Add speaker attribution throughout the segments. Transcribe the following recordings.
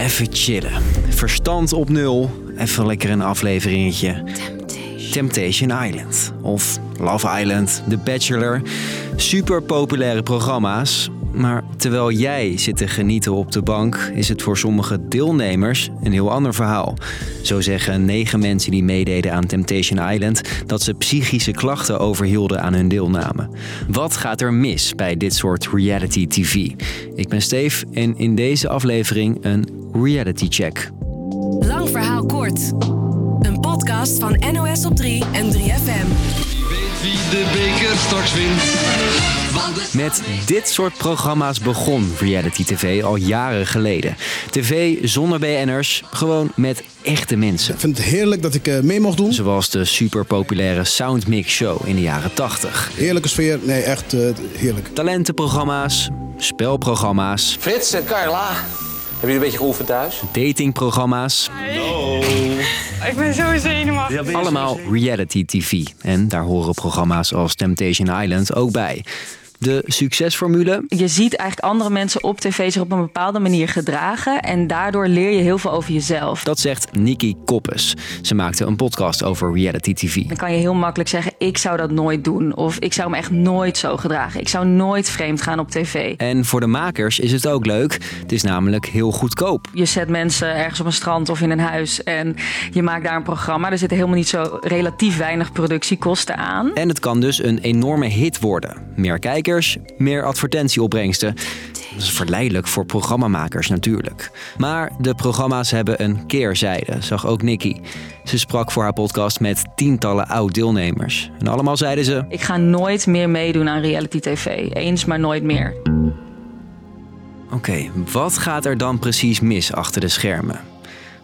Speaker 1: even chillen. Verstand op nul. Even lekker een afleveringetje. Temptation Island. Of Love Island, The Bachelor. Super populaire programma's. Maar terwijl jij zit te genieten op de bank, is het voor sommige deelnemers een heel ander verhaal. Zo zeggen negen mensen die meededen aan Temptation Island dat ze psychische klachten overhielden aan hun deelname. Wat gaat er mis bij dit soort reality TV? Ik ben Steef en in deze aflevering een reality check.
Speaker 2: Lang verhaal kort. Een podcast van NOS op 3 en 3FM.
Speaker 3: Weet wie de beker straks wint?
Speaker 1: Met dit soort programma's begon reality TV al jaren geleden. TV zonder BN'ers, gewoon met echte mensen.
Speaker 4: Ik vind het heerlijk dat ik eh, mee mocht doen.
Speaker 1: Zoals de superpopulaire Soundmix Show in de jaren 80.
Speaker 4: Heerlijke sfeer. Nee, echt eh, heerlijk.
Speaker 1: Talentenprogramma's, spelprogramma's,
Speaker 5: Frits en Carla. Hebben jullie een beetje geoefend thuis?
Speaker 1: datingprogramma's.
Speaker 6: Ik ben zo zenuwachtig.
Speaker 1: Allemaal reality TV. En daar horen programma's als Temptation Island ook bij. De succesformule?
Speaker 7: Je ziet eigenlijk andere mensen op tv zich op een bepaalde manier gedragen. En daardoor leer je heel veel over jezelf.
Speaker 1: Dat zegt Nikki Koppes. Ze maakte een podcast over reality TV.
Speaker 7: Dan kan je heel makkelijk zeggen: ik zou dat nooit doen. Of ik zou me echt nooit zo gedragen. Ik zou nooit vreemd gaan op tv.
Speaker 1: En voor de makers is het ook leuk. Het is namelijk heel goedkoop.
Speaker 7: Je zet mensen ergens op een strand of in een huis en je maakt daar een programma. Er zitten helemaal niet zo relatief weinig productiekosten aan.
Speaker 1: En het kan dus een enorme hit worden. Meer kijkers, meer advertentieopbrengsten. Dat is verleidelijk voor programmamakers natuurlijk. Maar de programma's hebben een keerzijde, zag ook Nikki. Ze sprak voor haar podcast met tientallen oud-deelnemers. En allemaal zeiden ze...
Speaker 7: Ik ga nooit meer meedoen aan reality tv. Eens, maar nooit meer.
Speaker 1: Oké, wat gaat er dan precies mis achter de schermen?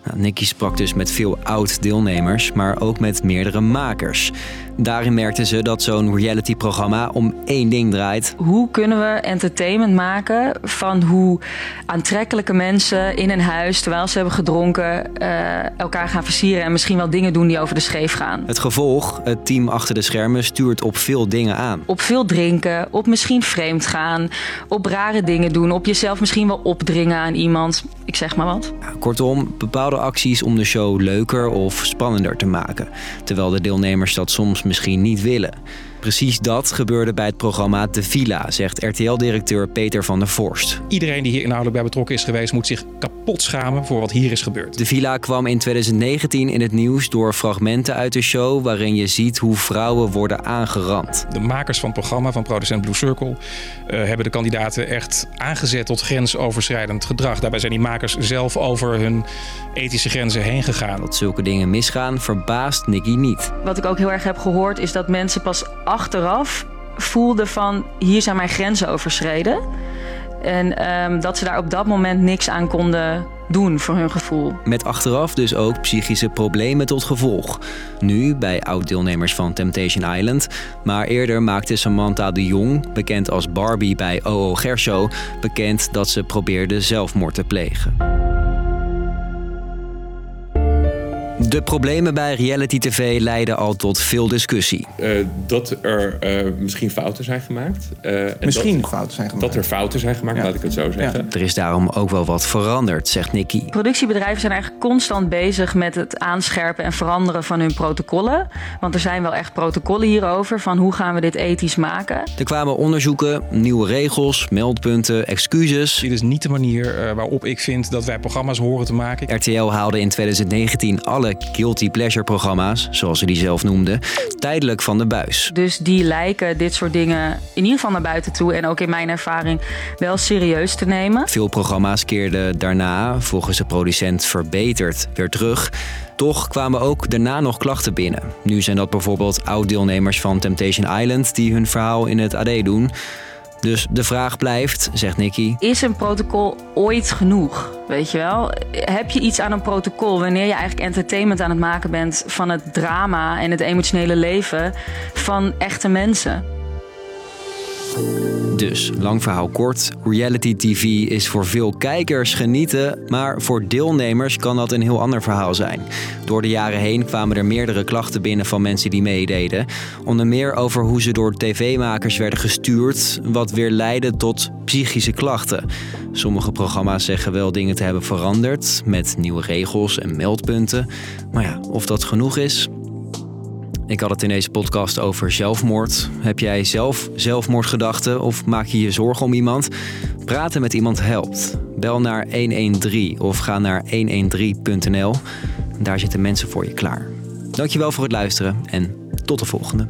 Speaker 1: Nou, Nicky sprak dus met veel oud-deelnemers, maar ook met meerdere makers. Daarin merkten ze dat zo'n reality-programma om één ding draait.
Speaker 7: Hoe kunnen we entertainment maken van hoe aantrekkelijke mensen in een huis, terwijl ze hebben gedronken, eh, elkaar gaan versieren en misschien wel dingen doen die over de scheef gaan?
Speaker 1: Het gevolg, het team achter de schermen stuurt op veel dingen aan.
Speaker 7: Op veel drinken, op misschien vreemd gaan, op rare dingen doen, op jezelf misschien wel opdringen aan iemand. Ik zeg maar wat.
Speaker 1: Kortom, bepaalde acties om de show leuker of spannender te maken. Terwijl de deelnemers dat soms misschien niet willen. Precies dat gebeurde bij het programma De Villa, zegt RTL-directeur Peter van der Vorst.
Speaker 8: Iedereen die hier inhoudelijk bij betrokken is geweest, moet zich kapot schamen voor wat hier is gebeurd.
Speaker 1: De Villa kwam in 2019 in het nieuws door fragmenten uit de show waarin je ziet hoe vrouwen worden aangerand.
Speaker 8: De makers van het programma van producent Blue Circle eh, hebben de kandidaten echt aangezet tot grensoverschrijdend gedrag. Daarbij zijn die makers zelf over hun ethische grenzen heen gegaan.
Speaker 1: Dat zulke dingen misgaan verbaast Nicky niet.
Speaker 7: Wat ik ook heel erg heb gehoord is dat mensen pas achteraf voelden van hier zijn mijn grenzen overschreden. En ehm, dat ze daar op dat moment niks aan konden doen voor hun gevoel.
Speaker 1: Met achteraf dus ook psychische problemen tot gevolg. Nu bij oud-deelnemers van Temptation Island. Maar eerder maakte Samantha de Jong, bekend als Barbie bij OO Gershow, bekend dat ze probeerde zelfmoord te plegen. De problemen bij reality TV leiden al tot veel discussie.
Speaker 9: Eh, dat er eh, misschien fouten zijn gemaakt. Eh, en
Speaker 10: Misschien
Speaker 9: dat,
Speaker 10: fouten zijn gemaakt.
Speaker 9: dat er fouten zijn gemaakt,
Speaker 10: Ja.
Speaker 9: laat ik het zo zeggen.
Speaker 1: Er is daarom ook wel wat veranderd, zegt Nicky.
Speaker 7: Productiebedrijven zijn eigenlijk constant bezig met het aanscherpen en veranderen van hun protocollen. Want er zijn wel echt protocollen hierover van hoe gaan we dit ethisch maken.
Speaker 1: Er kwamen onderzoeken, nieuwe regels, meldpunten, excuses.
Speaker 8: Dit is niet de manier eh, waarop ik vind dat wij programma's horen te maken.
Speaker 1: RTL haalde in 2019 alle guilty pleasure programma's, zoals ze die zelf noemden, tijdelijk van de buis.
Speaker 7: Dus die lijken dit soort dingen in ieder geval naar buiten toe en ook in mijn ervaring wel serieus te nemen.
Speaker 1: Veel programma's keerden daarna, volgens de producent verbeterd, weer terug. Toch kwamen ook daarna nog klachten binnen. Nu zijn dat bijvoorbeeld oud-deelnemers van Temptation Island die hun verhaal in het AD doen. Dus de vraag blijft, zegt Nicky,
Speaker 7: Is een protocol ooit genoeg? Weet je wel? Heb je iets aan een protocol wanneer je eigenlijk entertainment aan het maken bent van het drama en het emotionele leven van echte mensen?
Speaker 1: Dus, lang verhaal kort, reality TV is voor veel kijkers genieten, maar voor deelnemers kan dat een heel ander verhaal zijn. Door de jaren heen kwamen er meerdere klachten binnen van mensen die meededen. Onder meer over hoe ze door tv-makers werden gestuurd, wat weer leidde tot psychische klachten. Sommige programma's zeggen wel dingen te hebben veranderd, met nieuwe regels en meldpunten. Maar ja, of dat genoeg is, ik had het in deze podcast over zelfmoord. Heb jij zelf zelfmoordgedachten of maak je je zorgen om iemand? Praten met iemand helpt. Bel naar 113 of ga naar 113.nl. Daar zitten mensen voor je klaar. Dankjewel voor het luisteren en tot de volgende.